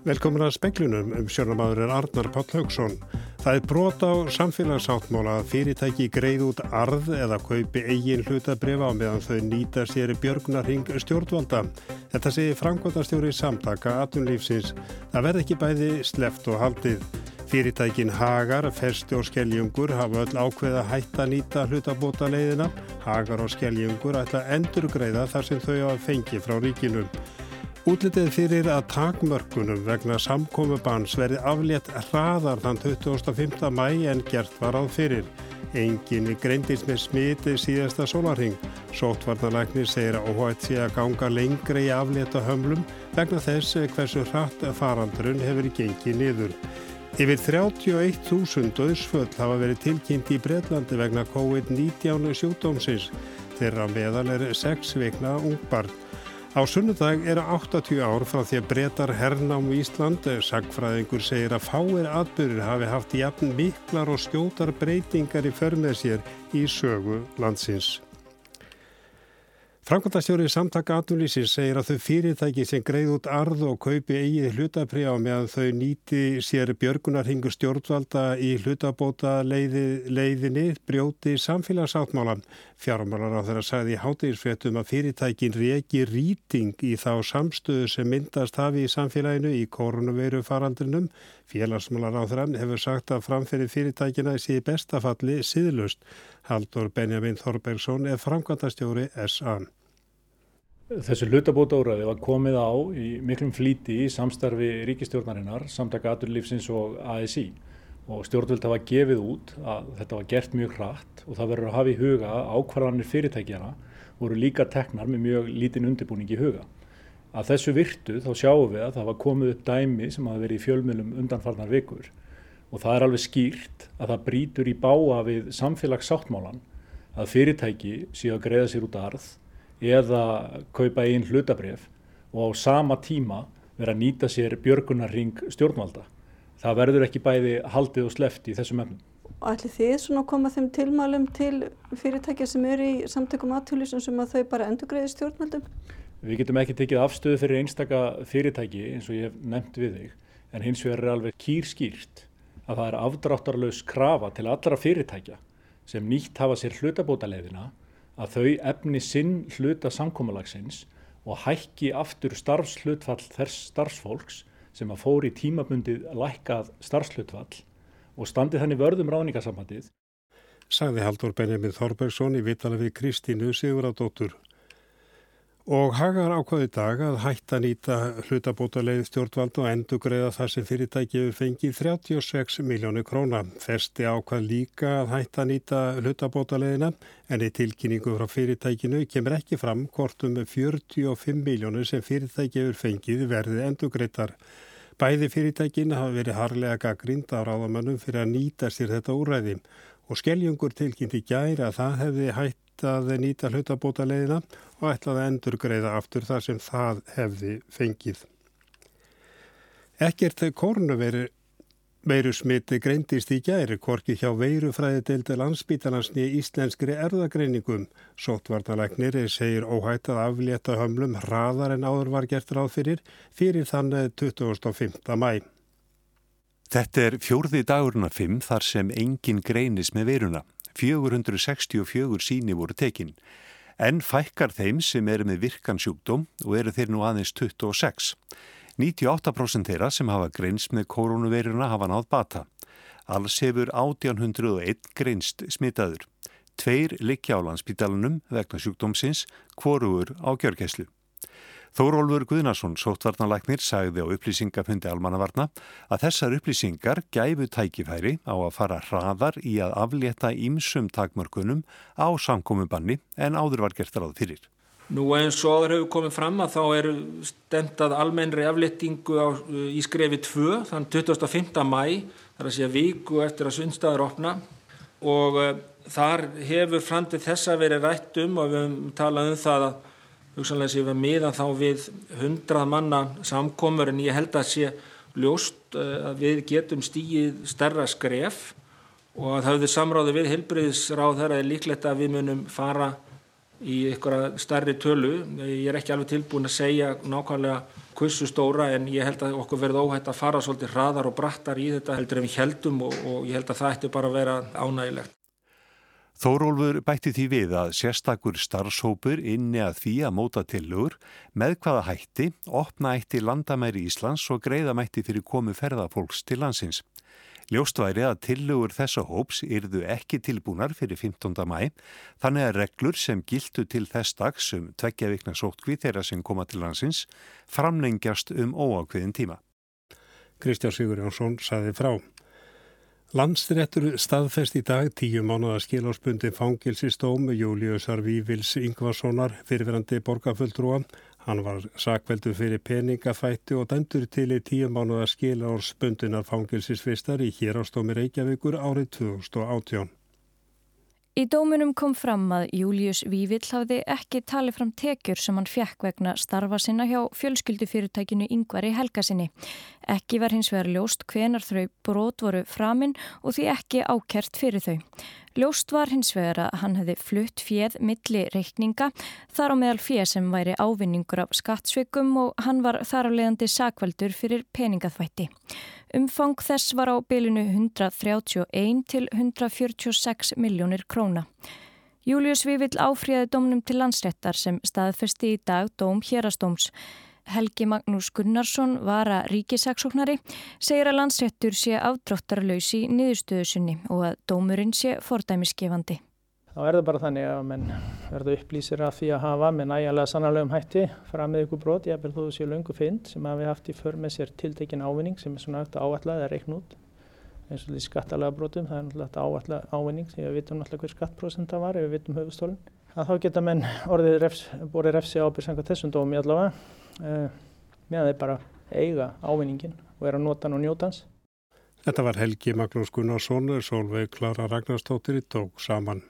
Velkomin að speklunum um sjónamaður er Arnar Páll Haugsson. Það er brot á samfélagsáttmála að fyrirtæki greið út arð eða kaupi eigin hlutabrifa á meðan þau nýta sér björgunarhing stjórnvalda. Þetta segir framkvæmdastjóri samtaka atunlífsins. Það verð ekki bæði sleft og haldið. Fyrirtækin Hagar, Fersti og Skeljungur hafa öll ákveða hætt að nýta hlutabóta leiðina. Hagar og Skeljungur ætla endur greiða þar sem þau á að fengi frá ríkinum. Útlitið fyrir að takmörkunum vegna samkomiðbans verði aflétt hraðar þann 25. mæ en gert var áð fyrir. Engin greindist með smiti síðasta sólarhing. Sótvarnalæknir segir að óhætt sé að ganga lengri í aflétta hömlum vegna þess hversu hratt farandrun hefur gengið niður. Yfir 31.000 döðsföll hafa verið tilkynnt í Breitlandi vegna COVID-19 sjúkdómsins. Þeirra meðal er 6 veikna ungbarn. Á sunnudag eru 80 ár frá því að breytar hernám í Ísland. Sagfræðingur segir að fáir atbyrjur hafi haft jafn miklar og skjótar breytingar í förmið sér í sögu landsins. Frankværtastjóri samtaka atvinnlýsins segir að þau fyrirtæki sem greið út arð og kaupi eigið hlutapri á meðan þau nýti sér björgunarhingu stjórnvalda í hlutabóta leiði, leiðinni brjóti samfélagsáttmálan. Fjármálar á þeirra sagði í hátegisfréttum að fyrirtækin reki rýting í þá samstöðu sem myndast hafi í samfélaginu í koronaveiru faraldrinum. Félagsmálar á þeirra hefur sagt að framferði fyrirtækina sé bestafalli siðlust. Haldur Benjamin Þorbergsson er framkvæmtastjóri SA. Þessu hlutabóta óraði var komið á í miklum flíti í samstarfi ríkistjórnarinnar, samtaka aturlífsins og ASI og stjórnvöld hafa gefið út að þetta var gert mjög hratt og það verður að hafa í huga ákvarðanir fyrirtækjana voru líka teknar með mjög lítinn undirbúning í huga. Að þessu virtu þá sjáum við að það var komið upp dæmi sem hafa verið í fjölmjölum undanfarnar vikur og það er alveg skýrt að það brítur í báa við samfélagssáttmálan að fyrirtæki séu að greiða sér út arð eða kaupa einn hlutabref og á sama tíma vera að nýta sér björgunarring stjórnvalda. Það verður ekki bæði haldið og sleft í þessum efnum. Og ætli þið svona að koma þeim tilmælum til fyrirtækja sem eru í samtökum aðtjóðlísum sem að þau bara endur greiði stjórnvaldum? Við getum ekki tekið afstöðu fyrir einstaka fyrirtæki eins og ég hef nefnt við þig en hins vegar er alveg kýrskýrt að það er afdráttarlaus krafa til allra fyrirtækja sem nýtt hafa sér hlutabótaleðina að þau efni sinn hluta samkómalagsins og hækki aftur starfslutfall þess starfsfólks sem að fóri tímabundið lækkað starfslutfall og standi þannig vörðum ráningasambandið. Sagði Haldur Benjamin Þorbergsson í vitala við Kristínu Siguradóttur. Og Hagar ákvaði dag að hætta nýta hlutabóta leið stjórnvald og endur greiða þar sem fyrirtæki hefur fengið 36 miljónu króna. Festi ákvað líka að hætta nýta hlutabóta leiðina en í tilkynningu frá fyrirtækinu kemur ekki fram hvort um 45 miljónu sem fyrirtæki hefur fengið verðið endur greiðar. Bæði fyrirtækin hafa verið harlega gaggrind á ráðamannum fyrir að nýta sér þetta úræði og skeljungur tilkynnti gæri að það hefði hætt að nýta hlutabóta leiðina og ætlaði að endur greiða aftur þar sem það hefði fengið. Ekkert korunaveiru Veiru smiti greindist í gæri, korki hjá veirufræði deildi landsbítalansni íslenskri erðagreiningum. Sótvarnalegnir segir óhætt að aflétta hömlum hraðar en áður var gert ráð fyrir, fyrir þann 25. mæ. Þetta er fjórði dagurna fimm þar sem engin greinis með veiruna. 464 síni voru tekinn en fækkar þeim sem eru með virkansjúkdóm og eru þeir nú aðeins 26. 98% þeirra sem hafa greinst með koronaviruna hafa náð bata. Alls hefur 1801 greinst smitaður. Tveir likja á landsbítalunum vegna sjúkdómsins, kvorugur á gjörgæslu. Þórólfur Guðnarsson, sóttvarnalæknir, sagði á upplýsingafundi almannavarna að þessar upplýsingar gæfu tækifæri á að fara hraðar í að aflétta ímsum takmörkunum á samkomiðbanni en áður var gert ráð fyrir. Nú eins og áður hefur komið fram að þá eru stendað almennri afléttingu á, í skrefi 2 þann 25. mæ, þar að segja viku eftir að sundstaður opna og uh, þar hefur fram til þessa verið rætt um og við höfum talað um það að hugsanlega sé við miðan þá við hundrað manna samkomur en ég held að sé ljóst eh, að við getum stíið stærra skref og að það höfðu samráði við helbriðsráð þar að líklegt að við munum fara í einhverja starri tölu. Ég er ekki alveg tilbúin að segja nákvæmlega hversu stóra en ég held að okkur verði óhætt að fara svolítið hraðar og brattar í þetta heldur en við heldum og, og ég held að það ætti bara að vera ánægilegt. Þórólfur bætti því við að sérstakur starfshópur inni að því að móta tilugur með hvaða hætti opna eitt í landamæri Íslands og greiða mætti fyrir komu ferðafólks til landsins. Ljóst væri að tilugur þessa hóps yrðu ekki tilbúnar fyrir 15. mæ, þannig að reglur sem gildu til þess dags um tveggja vikna sótkvið þeirra sem koma til landsins framlengjast um óákveðin tíma. Kristján Sigur Jónsson saði frá. Landstréttur staðfest í dag tíu mánuða skilásbundi fangilsistómi Júliusar Vívils Yngvarssonar fyrirverandi borgarfulltrúa. Hann var sakveldu fyrir peningafætti og dæmdur til í tíu mánuða skilásbundinar fangilsisvistar í hérastómi Reykjavíkur árið 2018. Í dómunum kom fram að Július Vívill hafði ekki talið fram tekjur sem hann fjekk vegna starfa sinna hjá fjölskyldufyrirtækinu Yngvari Helgasinni. Ekki var hins vegar ljóst hvenar þau brot voru framinn og því ekki ákert fyrir þau. Ljóst var hins vegar að hann hefði flutt fjöð milli reikninga þar á meðal fjöð sem væri ávinningur af skattsveikum og hann var þar á leiðandi sakveldur fyrir peningaþvætti. Umfang þess var á bylinu 131 til 146 miljónir króna. Július Vívill áfríði dómnum til landsrettar sem staðfesti í dag dóm hérastóms. Helgi Magnús Gunnarsson var að ríkisaksóknari, segir að landsrettur sé afdráttarlaus í niðurstöðusunni og að dómurinn sé fordæmisgefandi þá er það bara þannig að menn verða upplýsir af því að hafa með næjanlega sannarlegum hætti fram með ykkur brot, ég er þó að sé lungu fynd sem að við haft í för með sér tiltekin ávinning sem er svona eftir áallega eða reikn út eins og því skattalega brotum, það er náttúrulega áallega ávinning því að við vitum náttúrulega hver skattprósent það var ef við vitum höfustólinn. Að þá geta menn orðið refs, borið refsi ábyrgsanga þessum dómi allavega eh, með að þeir bara eiga ávinningin og er að nota hann og njóta hans. Þetta var Helgi Magnús Gunnarsson, Solveig Klara Ragnarstóttir í tók saman.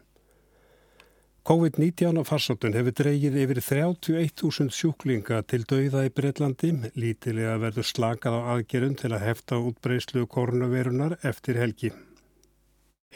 COVID-19 farsóttun hefur dreygið yfir 31.000 sjúklinga til dauða í Breitlandi. Lítilega verður slakað á aðgerðum til að hefta útbreyslu koronavirunar eftir helgi.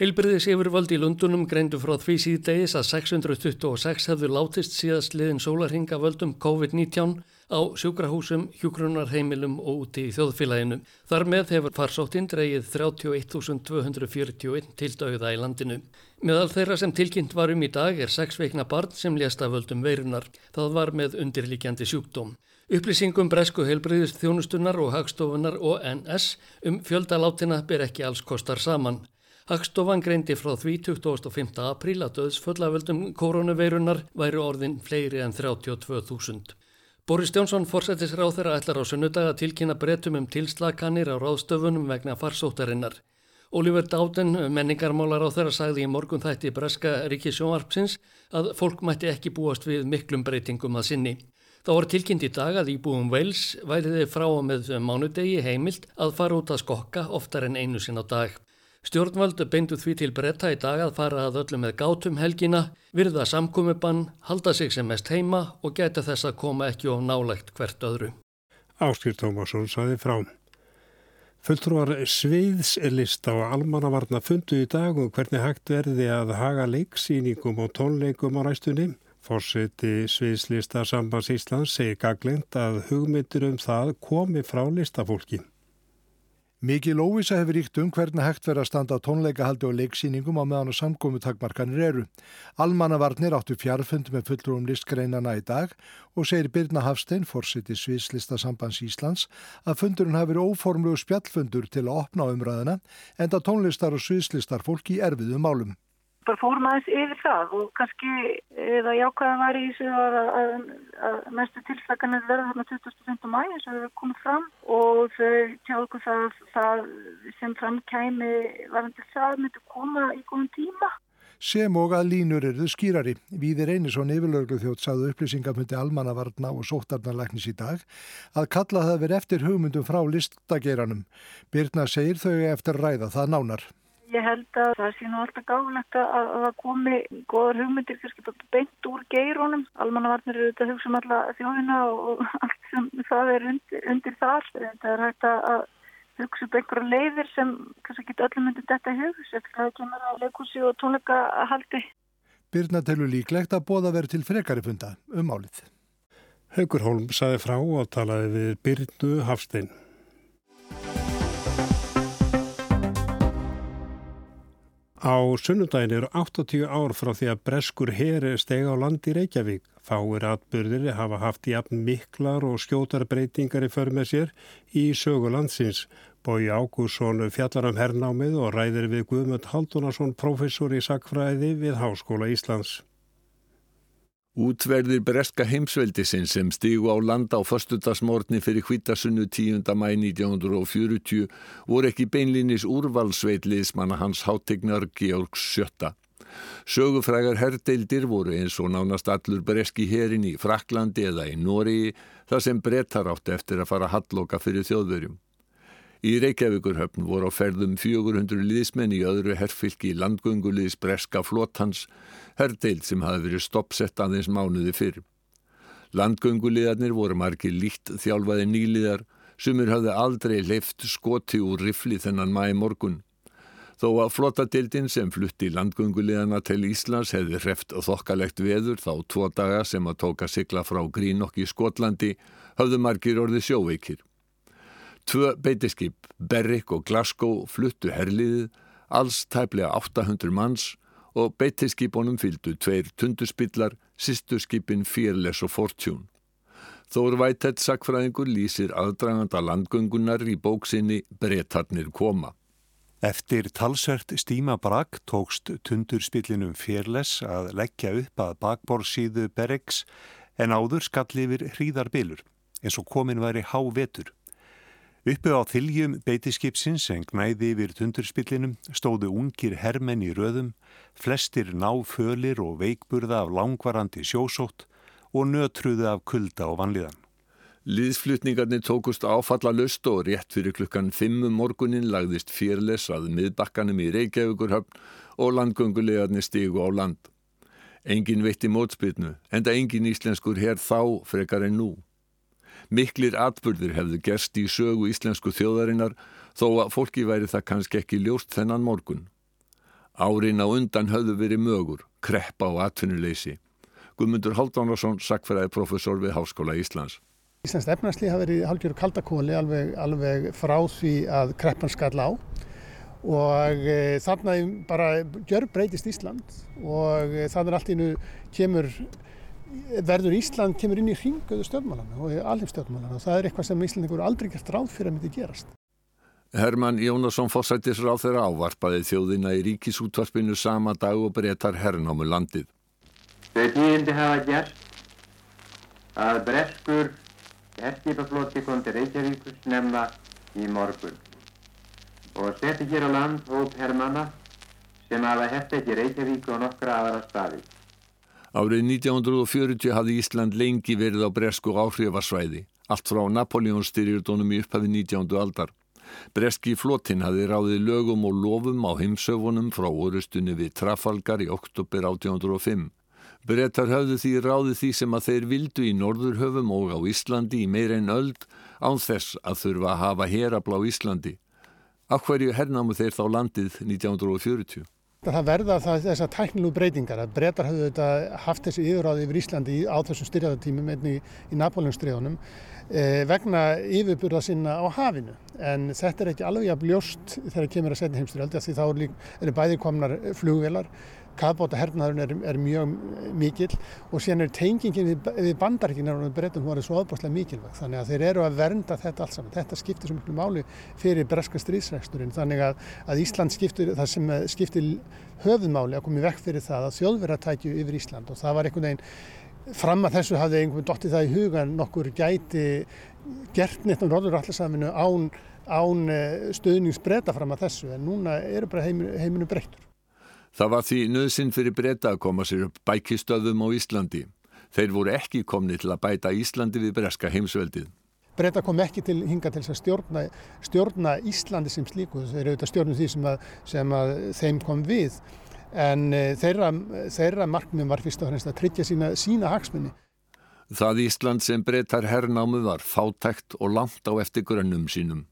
Heilbriðis yfirvaldi í Lundunum greindu frá því síðdegis að 626 hefðu látist síðast liðin sólarhinga völdum COVID-19 á sjúkrahúsum, hjúkrunarheimilum og úti í þjóðfélaginu. Þar með hefur farsóttinn dreigið 31.241 til dauða í landinu. Meðal þeirra sem tilkynnt var um í dag er sex veikna barn sem lést af völdum veirunar. Það var með undirlíkjandi sjúkdóm. Upplýsingum bresku heilbriðist þjónustunar og hagstofunar og NS um fjöldalátina ber ekki alls kostar saman. Hagstofan greindi frá því 25. apríl að döðsföllaföldum koronaveirunar væri orðin fleiri en 32.000. Boris Jónsson fórsættis ráð þeirra ætlar á sunnudag að tilkynna breytum um tilslakanir á ráðstöfunum vegna farsóttarinnar. Oliver Dowden, menningarmálar á þeirra, sagði í morgun þætti Breska Ríkisjónvarpsins að fólk mætti ekki búast við miklum breytingum að sinni. Þá var tilkynnt í dag að íbúum Wales væriði frá og með mánudegi heimilt að fara út að skokka oftar en einu sinn á dag. Stjórnvöldu beindu því til bretta í dag að fara að öllu með gátum helgina, virða samkomiðbann, halda sig sem mest heima og geta þess að koma ekki of nálegt hvert öðru. Áskýr Tómasson saði frá. Fulltrúar Sveiðslista og Almannavarna fundu í dag um hvernig hægt verði að haga leiksýningum og tónleikum á ræstunni. Fórseti Sveiðslista Sambans Íslands segir gaglind að hugmyndir um það komi frá listafólki. Mikið lóvisa hefur ríkt um hvernig hægt verið að standa tónleikahaldi og leiksýningum á meðan og samgómi takmarkanir eru. Almannavarnir áttu fjarfund með fulltrúum listgreinana í dag og segir Birna Hafstein, fórsiti Sviðslista Sambands Íslands, að fundurinn hafi verið óformlegu spjallfundur til að opna umræðina en að tónlistar og sviðslistar fólki erfiðum málum bara fórum aðeins yfir það og kannski eða jákvæða var í þessu að, að, að mestu tilslaganir verða þarna 25. mæ eins og þau komið fram og þau tjáðu það, það sem framkæmi varandi það myndi koma í góðum tíma. Sem og að línur eru skýrari. Víðir Einarsson yfirlörglu þjótt sagðu upplýsingafundi almannavarna og sóttarnarlæknis í dag að kalla það verið eftir hugmyndum frá listageranum. Birna segir þau eftir ræða það nánar. Ég held að það sé nú alltaf gáðilegt að það komi goðar hugmyndir kannski bara beint úr geirónum. Almannavarnir eru þetta hugsa um alla þjóðina og allt sem það er undir, undir þar. Það er hægt að hugsa upp einhverja leiðir sem kannski ekki öllum myndir þetta eftir að það kemur á leikúsi og tónleika haldi. Birna telur líklegt að bóða verið til frekari funda um álið. Haugur Holm saði frá og talaði við Birnu Hafstein. Á sunnundagin eru 80 ár frá því að breskur heri steg á land í Reykjavík. Fáir atbyrðir hafa haft jafn miklar og skjótar breytingar í för með sér í sögu landsins. Bói Ágússon fjallar um hernámið og ræðir við Guðmund Haldunarsson, professor í sakfræði við Háskóla Íslands. Útverðir breska heimsveldisinn sem stígu á landa á förstudagsmórni fyrir hvítasunnu 10. mæ 1940 voru ekki beinlinis úrvalsveitliðsmanna hans hátegnar Georgs sjötta. Sögufrægar herdeildir voru eins og nánast allur breski herin í Fraklandi eða í Nóri þar sem brettar átti eftir að fara halloka fyrir þjóðverjum. Í Reykjavíkurhöfn voru á ferðum 400 liðsmenn í öðru herfylki landgönguliðs breska flótans, herdeild sem hafi verið stoppsett aðeins mánuði fyrr. Landgönguliðarnir voru margir líkt þjálfaði nýliðar, sumur hafði aldrei leift skoti úr rifli þennan mæi morgun. Þó að flottadeildin sem flutti landgönguliðana til Íslands hefði hreft þokkalegt veður þá tvo daga sem að tóka sigla frá Grínokk í Skotlandi, hafðu margir orði sjóveikir. Tvö beitiskip, Berrik og Glasgow, fluttu herliðið, alls tæplega 800 manns og beitiskipunum fylgdu tveir tundurspillar, sýsturskipin Fearless og Fortune. Þór Vætett sakfræðingur lýsir aðdraganda landgöngunar í bóksinni Bretarnir koma. Eftir talsvert stíma brak tókst tundurspillinum Fearless að leggja upp að bakborsíðu Berriks en áður skall yfir hríðarbilur eins og komin væri há vetur. Uppi á þiljum beitiskipsins en gnæði yfir tundurspillinum stóðu ungir hermenn í röðum, flestir náfölir og veikburða af langvarandi sjósótt og nötruðu af kulda og vanliðan. Líðsflutningarnir tókust áfalla löst og rétt fyrir klukkan 5 um morgunin lagðist fyrles að miðbakkanum í Reykjavíkurhöfn og landgöngulegarnir stígu á land. Engin veitti mótspilnu, enda engin íslenskur hér þá frekar en nú. Miklir atbyrðir hefðu gerst í sögu íslensku þjóðarinnar þó að fólki væri það kannski ekki ljóst þennan morgun. Árin á undan höfðu verið mögur, kreppa og atvinnuleysi. Guðmundur Haldánarsson, sakfæraði professor við Háskóla Íslands. Íslands efnarslið hafi verið halgjör kaldakóli alveg, alveg frá því að kreppan skall á og e, þarna bara gjör breytist Ísland og e, þannig allt innu kemur verður Ísland kemur inn í ringuðu stjórnmálana og alheimstjórnmálana og það er eitthvað sem Íslandingur aldrei gert ráð fyrir að myndi gerast. Herman Jónasson fórsættis ráð þeirra ávarpaði þjóðina í ríkisútvarpinu sama dag og breytar herrnámu landið. Þau tíðindi hafa gert að breskur herskipaflóti kom til Reykjavíkus nefna í morgun og setti hér á land hóp herrmanna sem hafa hefði ekki Reykjavík og nokkra aðra staði. Árið 1940 hafði Ísland lengi verið á bresku áhrifarsvæði, allt frá Napoleonstyrjurdónum í upphafi 19. aldar. Breski flotin hafði ráðið lögum og lofum á heimsöfunum frá orustunni við Trafalgar í oktober 1805. Brettar hafðu því ráðið því sem að þeir vildu í Norðurhöfum og á Íslandi í meir en öld án þess að þurfa að hafa herablá Íslandi. Af hverju hernamu þeir þá landið 1940? Það verða þessar tæknilu breytingar að breytar hafðu þetta haft þessi yfiráði yfir Íslandi á þessum styrjaðartímum einnig í, Napóleonstríðunum eh, vegna yfirburða sinna á hafinu. En þetta er ekki alveg að bljóst þegar kemur að setja heimstyrjaldi því þá eru er bæði komnar flugvelar Kafbóta hernaðurinn er, er mjög mikil og síðan er tengingin við, við bandaríkinar og breytum hún var svo aðbúrslega mikilvægt þannig að þeir eru að vernda þetta alls saman. Þetta skiptir svo miklu máli fyrir breska stríðsreksturinn þannig að, að Ísland skiptir það sem skiptir höfðmáli að koma í vekk fyrir það að þjóðverða tækju yfir Ísland og það var einhvern veginn fram að þessu hafði einhvern dottið það í hugan nokkur gæti gert neitt á Norðurallarsaminu án, án eh, stöðningsbreyta fram að þessu en núna eru bara heiminu, heiminu breyttur. Það var því nöðsinn fyrir breyta að koma sér upp bækistöðum á Íslandi. Þeir voru ekki komni til að bæta Íslandi við breska heimsveldið. Breyta kom ekki til hinga til að stjórna, stjórna Íslandi sem slíku. Þeir eru auðvitað stjórnum því sem, að, sem að þeim kom við. En e, þeirra, þeirra markminn var fyrst og fremst að tryggja sína, sína hagsmunni. Það Ísland sem breytar herrnámu var fátækt og langt á eftir grönnum sínum.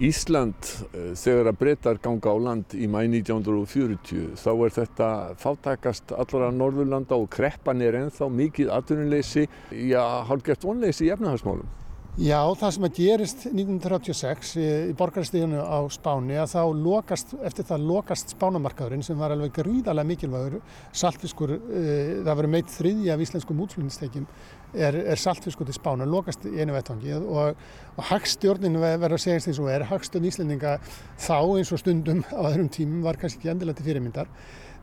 Ísland eh, þegar að breytar ganga á land í mæ 1940 þá er þetta fátakast allra Norðurlanda og kreppan er ennþá mikið atvinnuleysi, já, hálfgeft vonleysi í efnahagsmálum. Já, það sem að gerist 1936 í, í borgarstíðinu á Spáni að þá lokast, eftir það lokast spánamarkaðurinn sem var alveg gríðarlega mikilvægur saltfiskur, e, það verið meitt þriðja af íslenskum útflutningstekjum er, er saltfiskur til spána, lokast í einu vettvangi og, og hagstjórnin verður að segja eins og er, hagstjórn Íslendinga þá eins og stundum á öðrum tímum var kannski ekki endilega til fyrirmyndar.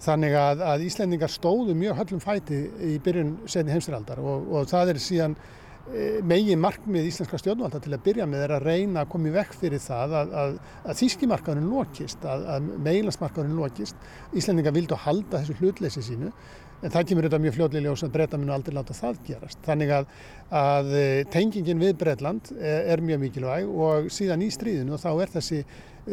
Þannig að, að Íslendingar stóðu mjög höllum fæti í byrjun setni heimsiraldar og, og það er síðan megin markmið íslenska stjórnvalda til að byrja með er að reyna að koma í vekk fyrir það að, að, að þýskimarkaðurinn lokist, að meilansmarkaðurinn lokist. Íslendinga vildu að halda þessu hlutleysi sínu en það kemur auðvitað mjög fljóðlega ljós að breyta munu aldrei láta það gerast. Þannig að, að e, tengingin við Breitland er, er mjög mikilvæg og síðan í stríðinu og þá er þessi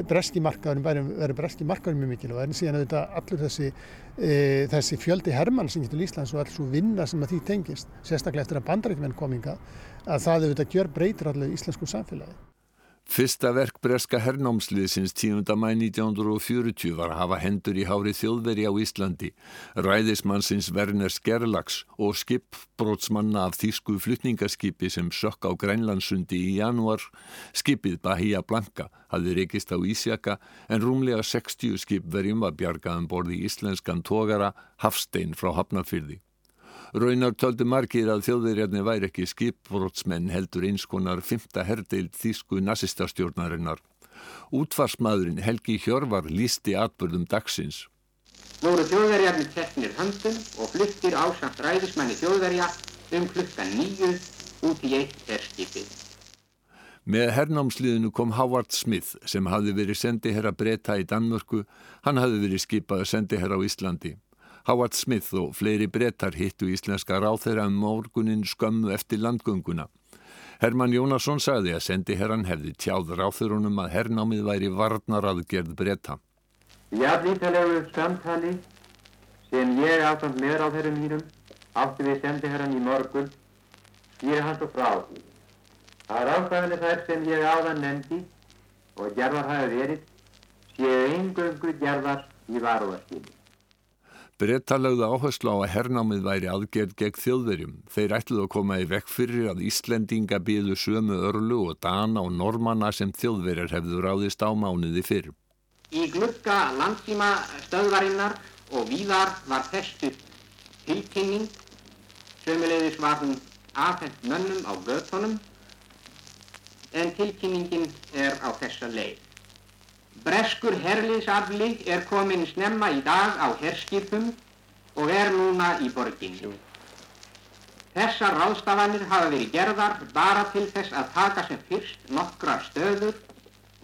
breski markaðurinn verið breski markaðurinn mjög mikilvæg en síðan auðvitað allur þessi, e, þessi fjöldi hermann sem getur Íslands og alls svo vinna sem að því tengist, sérstaklega eftir að bandarækjumenn kominga, að það auðvitað gjör breytir allir íslensku samfélagi. Fyrsta verk breska hernámsliðsins 10. mæ 1940 var að hafa hendur í hári þjóðveri á Íslandi, ræðismannsins Werner Skerlags og skipbrótsmanna af þýsku flutningaskipi sem sökk á Grænlandsundi í januar. Skipið Bahía Blanca hafði rekist á Ísjaka en rúmlega 60 skipverjum var bjargaðan borði íslenskan tógara Hafstein frá Hafnafyrði. Raunar töldu margir að þjóðverjarni væri ekki skipbrotsmenn heldur einskonar fymta herdeild þýsku nazistastjórnarinnar. Útfarsmaðurinn Helgi Hjörvar lísti atbörðum dagsins. Nú eru þjóðverjarni teknir höndum og fluttir ásamt ræðismanni þjóðverja um klukkan nýju út í eitt herskipið. Með hernámsliðinu kom Howard Smith sem hafði verið sendiherra breyta í Danmörku, hann hafði verið skipað sendiherra á Íslandi. Howard Smith og fleiri brettar hittu íslenska ráþeira um morgunin skömmu eftir landgönguna. Herman Jónasson sagði að sendi herran hefði tjáð ráþeirunum að hernámið væri varnaraðgerð bretta. Jafnlítalegu samtali sem ég ásamt með ráþeirum mínum átti við sendi herran í morgun skýra hans og frá. Það er ástæðinni þær sem ég áðan nefndi og gerðar hafi verið séu eingöngu gerðar í varúarskynni. Bretta lögðu áherslu á að hernámið væri aðgerð gegn þjóðverjum. Þeir ætluðu að koma í vekk fyrir að Íslendinga býðu sömu örlu og dana og normanna sem þjóðverjar hefðu ráðist á mánuði fyrr. Í glukka landtíma stöðvarinnar og víðar var festu tilkynning, sömulegðis var hún aðhengt mönnum á göttunum, en tilkynningin er á þessa leið. Breskur herliðsafli er komin snemma í dag á herskipum og er núna í borginni. Þessar ráðstafanir hafa verið gerðar bara til þess að taka sem fyrst nokkrar stöður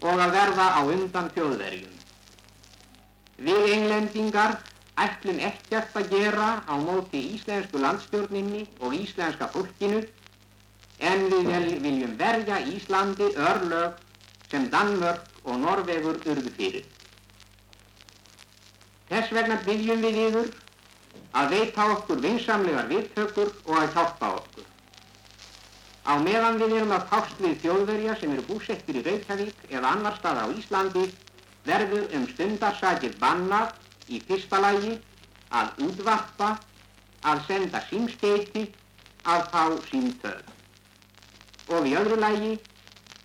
og að verða á undan þjóðverjum. Við englendingar ætlum ekkert að gera á móti íslensku landstjórninni og íslenska fólkinu en við viljum verja Íslandi örlög sem Danmörk og Norvegur urðu fyrir. Þess vegna byggjum við yfir að veita okkur vinsamlegar vittökur og að hjálpa okkur. Á meðan við erum að fást við þjóðverja sem eru búsettir í Reykjavík eða annar stað á Íslandi verður um stundarsakir bannað í fyrsta lagi að útvarpa, að senda símskeiti, að fá símtöð. Og í öðru lagi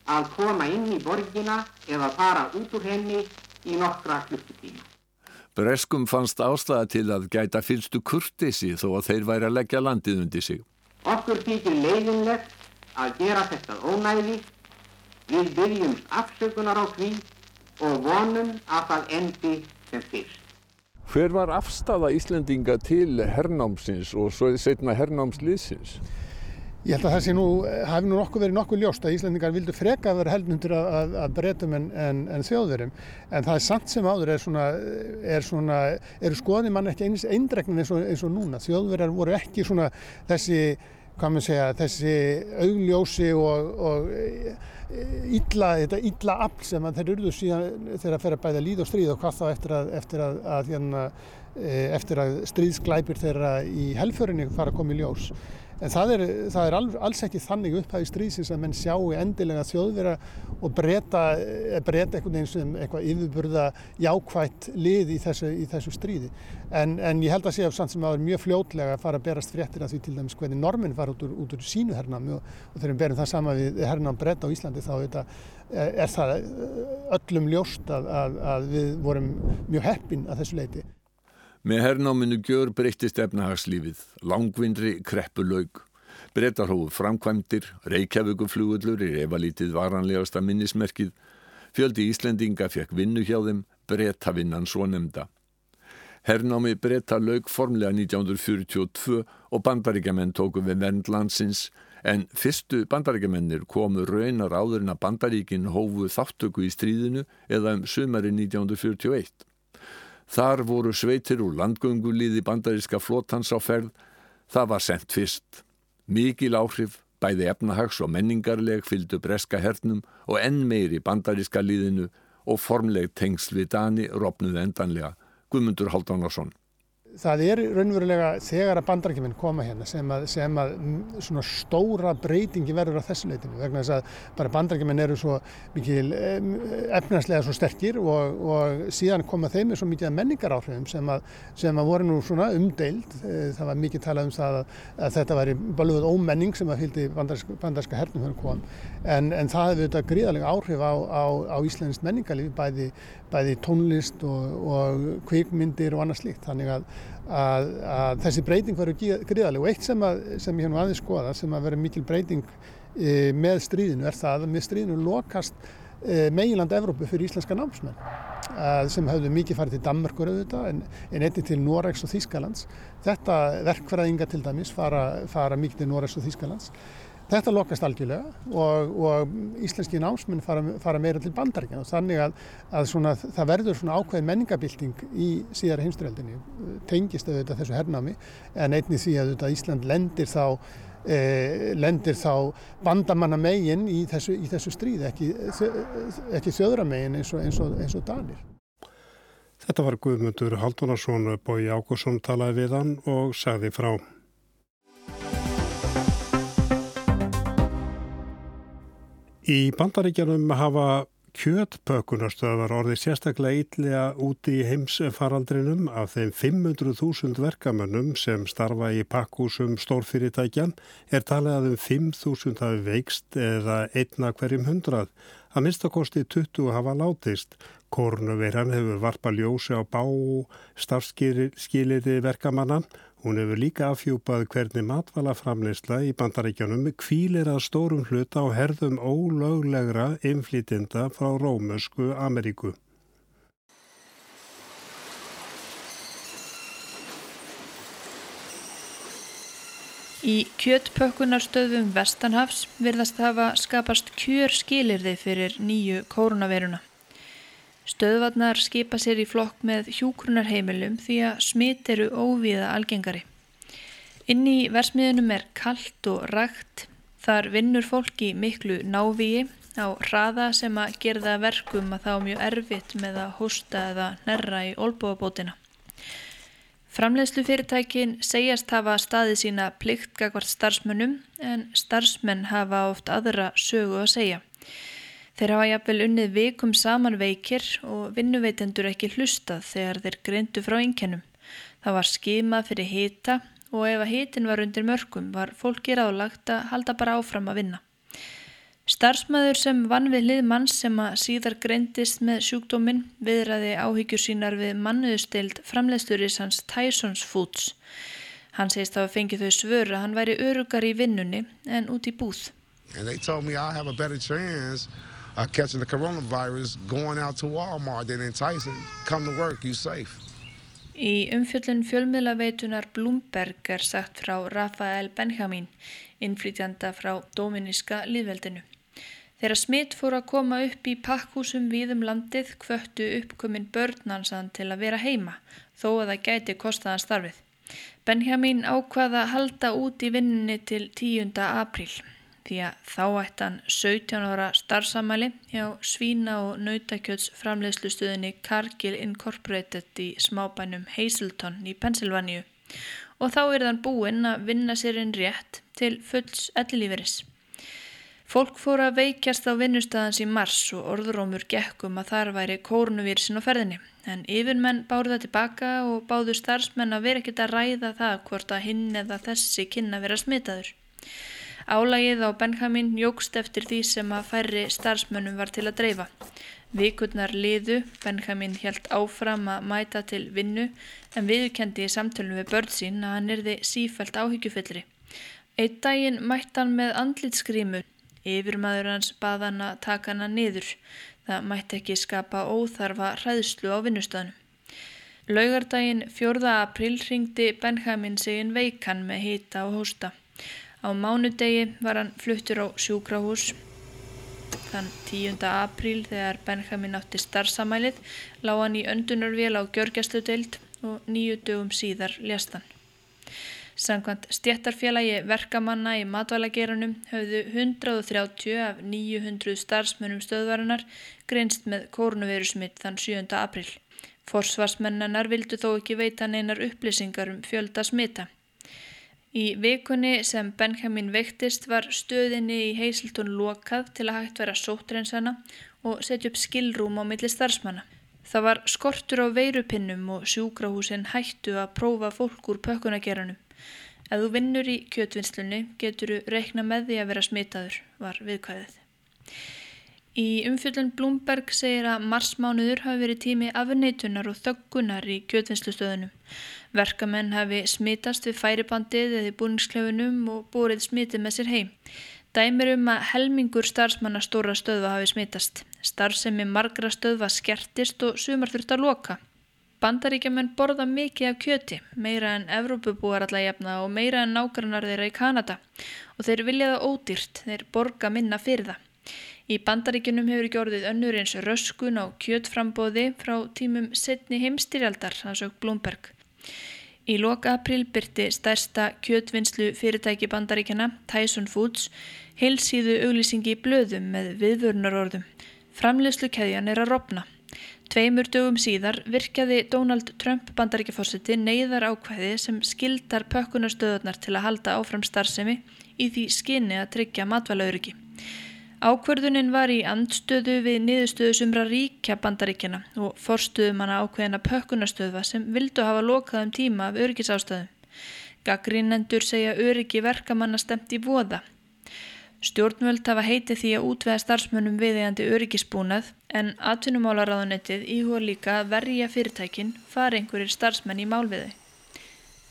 að koma inn í borgina eða fara út úr henni í nokkra klukkutíma. Breskum fannst ástæða til að gæta fylstu kurtisi þó að þeir væri að leggja landið undir sig. Okkur þykir leiðinlegt að gera þetta ónæði. Við byrjumst afsökunar á því og vonum að það endi sem fyrst. Hver var afstæða Íslendinga til hernámsins og svo setna hernámsliðsins? Ég held að það nú, hafi nú nokkuð verið nokkuð ljóst að Íslandingar vildu freka að vera heldnundur að, að breytum en, en, en þjóðverum en það er samt sem áður er svona, er svona, eru skoði mann ekki eins eindregnin eins, eins og núna. Þjóðverjar voru ekki svona þessi, hvað maður segja, þessi augljósi og, og illa, þetta illa afl sem þeir urðu síðan þegar það fer að bæða líð og stríð og hvað þá eftir að, eftir að, að hérna, eftir að stríðsglæpir þeirra í helförinni fara að koma í ljós. En það er, það er alls ekki þannig upphæði stríðsins að menn sjáu endilega þjóðvera og breyta, eh, breyta einhvern veginn sem eitthvað yfirburða jákvætt lið í þessu, í þessu stríði. En, en ég held að sé af samt sem að það er mjög fljótlega að fara að berast fréttir að því til dæmis hvernig normin fara út úr, út úr sínu hernam og, og þegar við berum það sama við hernam breyta á Íslandi þá þetta, er það öllum ljóst að, að, að við vorum mjög heppin að þessu leiti. Með hernáminu gjör breyttist efnahagslífið, langvindri kreppulaug, breytarhófu framkvæmdir, reykjafuguflugullur er efalítið varanlegasta minnismerkið, fjöldi Íslendinga fekk vinnu hjá þeim, breytavinnan svo nefnda. Hernámi breyta laug formlega 1942 og bandaríkjaman tóku við verndlandsins en fyrstu bandaríkjamennir komu raunar áður en að bandaríkin hófu þáttöku í stríðinu eða um sumari 1941. Þar voru sveitir úr landgöngulíði bandaríska flótans á ferð. Það var sendt fyrst. Mikil áhrif, bæði efnahags og menningarleg fylgdu breska hernum og enn meiri bandaríska líðinu og formleg tengsl við Dani rofnuð endanlega. Guðmundur Haldánarsson það er raunverulega þegar að bandarækjuminn koma hérna sem að, sem að svona stóra breytingi verður á þessu leitinu vegna þess að bara bandarækjuminn eru svo mikil efnarslega svo sterkir og, og síðan koma þeim með svo mikið menningar áhrifum sem að, sem að voru nú svona umdeild. Eh, það var mikið talað um það að, að þetta væri balúð ómenning sem að fylgdi bandaræska hernum hérna kom en, en það hefur þetta gríðalega áhrif á, á, á Íslandist menningarlífi bæði bæði tónlist og, og kvikmyndir og annað slíkt. Þannig að, að, að þessi breyting verður gríðarlega og eitt sem, að, sem ég hann aðeins skoða sem að verður mikil breyting e, með stríðinu er það að með stríðinu lokast e, meginland Evrópu fyrir íslenska námsmenn að, sem hafðu mikið farið til Danmarkur auðvitað en, en einnig til Noregs og Þýskalands. Þetta verkfræðinga til dæmis fara, fara mikið til Noregs og Þýskalands Þetta lokast algjörlega og, og íslenski námsmenn fara, fara meira til bandaríkjana og þannig að, að svona, það verður svona ákveðin menningabilding í síðara heimsturheldinni, tengist auðvitað þessu hernámi en einnig því að auðvitað Ísland lendir þá, eh, lendir þá bandamanna megin í þessu, í þessu stríð, ekki, ekki þjóðra megin eins og, eins og, eins og Danir. Þetta var Guðmundur Haldunarsson, Bói Ákusson talaði við hann og sagði frá. Í bandaríkjanum hafa kjötpökunarstöðar orðið sérstaklega ítlega úti í heimsfaraldrinum af þeim 500.000 verkamönnum sem starfa í pakkúsum stórfyrirtækjan er talið að um 5.000 hafi veikst eða einna hverjum hundrað. Að minnstakosti 20 hafa látist. Korunveran hefur varpa ljósi á bá starfskiliði verkamanna Hún hefur líka afhjúpað hvernig matvalaframleysla í bandaríkjanum kvílir að stórum hluta á herðum ólöglegra inflýtinda frá Rómusku Ameríku. Í kjötpökkunarstöðum Vestanhafs virðast hafa skapast kjör skilirði fyrir nýju koronaviruna. Stöðvarnar skipa sér í flokk með hjúkrunarheimilum því að smitt eru óvíða algengari. Inn í versmiðunum er kallt og rægt. Þar vinnur fólki miklu návíi á hraða sem að gerða verkum að þá mjög erfitt með að hósta eða nerra í olbúabótina. Framleiðslufyrirtækin segjast hafa staði sína plikt gagvart starfsmönnum en starfsmenn hafa oft aðra sögu að segja. Þeir hafa jafnvel unnið vikum saman veikir og vinnuveitendur ekki hlustað þegar þeir greindu frá einkennum. Það var skimað fyrir hita og ef að hitin var undir mörgum var fólki ráðlagt að halda bara áfram að vinna. Starfsmæður sem vann við hlið manns sem að síðar greindist með sjúkdóminn viðræði áhyggjur sínar við mannuðustild framleiðsturis hans Tysons Foods. Hann segist að fengi þau svöru að hann væri örugar í vinnunni en út í búð uh, catching the coronavirus going out to Walmart in Tyson. Come to work, you safe. Í umfjöllun fjölmiðlaveitunar Bloomberg er sagt frá Rafael Benjamin, innflytjanda frá Dóminíska líðveldinu. Þegar smitt fór að koma upp í pakkhúsum víðum landið kvöttu uppkominn börnansan til að vera heima, þó að það gæti kostaðan starfið. Benjamin ákvaða halda út í vinnunni til 10. apríl. Því að þá ættan 17 ára starfsamæli hjá svína og nautakjöts framleiðslustuðinni Cargill Incorporated í smábænum Hazelton í Pennsylvania og þá er þann búinn að vinna sér inn rétt til fulls ellilíferis. Fólk fór að veikjast á vinnustæðans í mars og orðurómur gekkum að þar væri kórnuvísin á ferðinni. En yfirmenn báru það tilbaka og báðu starfsmenn að vera ekkert að ræða það hvort að hinn eða þessi kynna vera smitaður. Álagið á Benjamin jógst eftir því sem að færri starfsmennum var til að dreifa. Vikurnar liðu, Benjamin helt áfram að mæta til vinnu en viðkendi í samtölunum við börn sín að hann erði sífælt áhyggjufillri. Eitt daginn mætt hann með andlitskrímu Yfirmaður hans bað hann að taka hana niður. Það mætti ekki skapa óþarfa hræðslu á vinnustöðunum. Laugardaginn 4. april ringdi Benjamin sigin veikan með hýta og hósta. Á mánudegi var hann fluttur á sjúkrahús. Þann 10. apríl þegar Benjamin átti starfsamælið lág hann í öndunarvél á Gjörgjastlu deild og nýju dögum síðar lést hann. Samkvæmt stjættarfélagi verkamanna í matvælageranum höfðu 130 af 900 starfsmönnum stöðvarinnar greinst með kórnuveirusmitt þann 7. april. Forsvarsmennanar vildu þó ekki veita neinar upplýsingar um fjölda smita. Í vikunni sem Benjamin veiktist var stöðinni í Heisiltún lokað til að hægt vera sótreinsana og setja upp skilrúm á milli starfsmanna. Það var skortur á veirupinnum og sjúkrahúsin hættu að prófa fólk úr pökkunageranum. Ef þú vinnur í kjötvinnslunni getur þú reikna með því að vera smitaður, var viðkvæðið. Í umfjöldun Blúmberg segir að marsmánuður hafi verið tími afneitunar og þöggunar í kjötvinnslustöðunum. Verkamenn hafi smitast við færibandið eða búningsklefunum og búrið smitið með sér heim. Dæmir um að helmingur starfsmanna stóra stöðva hafi smitast. Starfsemi margra stöðva skertist og sumar þurft að loka. Bandaríkjaman borða mikið af kjöti, meira en Evrópubúar alla jafna og meira en nákvæmnar þeirra í Kanada og þeir vilja það ódýrt, þeir borga minna fyrir það. Í bandaríkjunum hefur ekki orðið önnur eins röskun á kjötframbóði frá tímum setni heimstýrjaldar, það sög Blomberg. Í loka april byrti stærsta kjötvinnslu fyrirtæki bandaríkjana, Tyson Foods, heilsíðu auglýsingi í blöðum með viðvörnarorðum. Framlegslu keðjan er að ropna. Tveimur dögum síðar virkjaði Donald Trump bandaríkjaforsiti neyðar ákvæði sem skildar pökkunarstöðunar til að halda áfram starfsemi í því skinni að tryggja matvælauriki. Ákverðunin var í andstöðu við niðurstöðu sumra ríkja bandaríkjana og forstuðum hana ákveðina pökkunarstöðva sem vildu hafa lokað um tíma af öryggisástæðum. Gaggrínendur segja öryggi verkamanna stemt í voða Stjórnvöld hafa heitið því að útvega starfsmönnum viðegandi öryggisbúnað en atvinnumálaráðunettið íhuga líka að verja fyrirtækin fara einhverjir starfsmenn í málviði.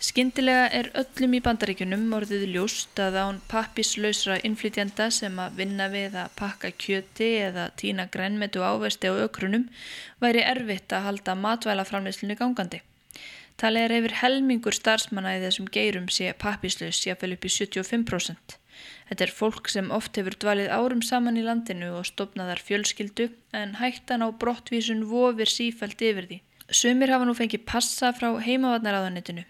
Skindilega er öllum í bandaríkunum orðið ljóst að án pappislausra innflytjanda sem að vinna við að pakka kjöti eða tína grænmetu ávesti á ökrunum væri erfitt að halda matvælaframleyslunni gangandi. Talið er yfir helmingur starfsmanna í þessum geirum sé pappislaus jáfnvel upp í 75%. Þetta er fólk sem oft hefur dvalið árum saman í landinu og stopnaðar fjölskyldu en hættan á brottvísun vofir sífælt yfir því. Sumir hafa nú fengið passa frá heimavatnaráðanitinu.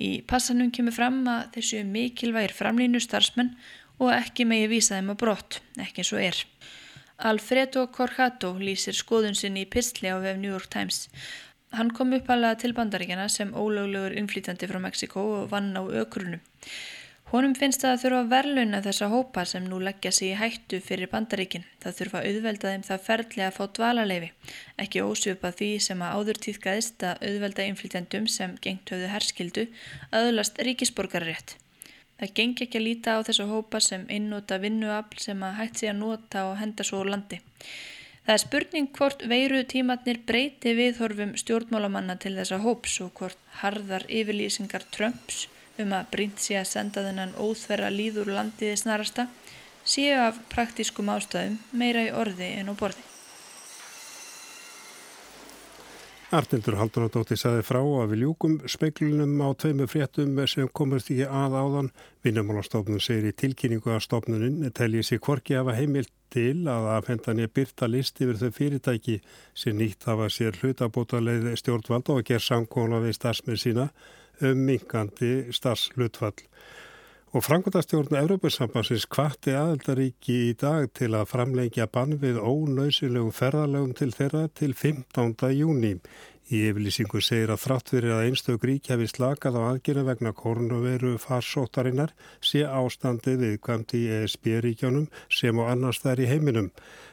Í passanum kemur fram að þessu mikilvægir framlínu starfsmenn og ekki megi vísa þeim á brott, ekki eins og er. Alfredo Corjato lýsir skoðun sinni í pistli á vef New York Times. Hann kom uppalega til bandaríkjana sem ólöglegur innflýtandi frá Mexiko og vann á ökrunum. Honum finnst það að þurfa að verlauna þessa hópa sem nú leggja sig í hættu fyrir bandaríkin. Það þurfa auðvelda þeim það ferli að fá dvalarleifi, ekki ósjöpa því sem að áður týðkaðist að auðvelda inflytjandum sem gengt höfðu herskildu að auðlast ríkisborgarrétt. Það gengi ekki að líta á þessa hópa sem einnúta vinnuafl sem að hægt sig að nota og henda svo úr landi. Það er spurning hvort veiru tímatnir breyti viðhorfum stjórnmálamanna til þessa hóps og hvort harðar yfirlýsingar Trumps um að brínt sé að senda þennan óþverra líður landiði snarasta séu af praktískum ástæðum meira í orði en á borði. Arnildur Haldunadóttir saði frá að við ljúkum speiklunum á tveimu fréttum sem komast ekki að áðan. Vinnumálastofnun segir í tilkynningu að stofnuninn telji sér kvorki af að heimilt til að afhendan er byrta list yfir þau fyrirtæki sem nýtt hafa sér hlutabóta leið stjórnvald og að gera samkóla við starfsmið sína um minkandi starfslutfall. Og frangotastjórn Európa-sambansins kvatti aðaldaríki í dag til að framleikja bann við ónausilegu ferðalögum til þeirra til 15. júni. Í yfirlýsingu segir að þrátt fyrir að einstök rík hefði slakað á aðgjörðu vegna koronaviru farsóttarinnar sé ástandi viðkvæmt í ESB-ríkjónum sem og annars þær í heiminum.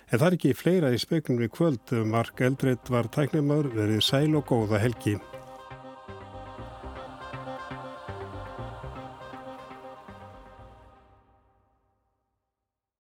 En það er ekki fleira í speiknum við kvöld. Mark Eldreit var tæknumar verið sæl og góða helgi.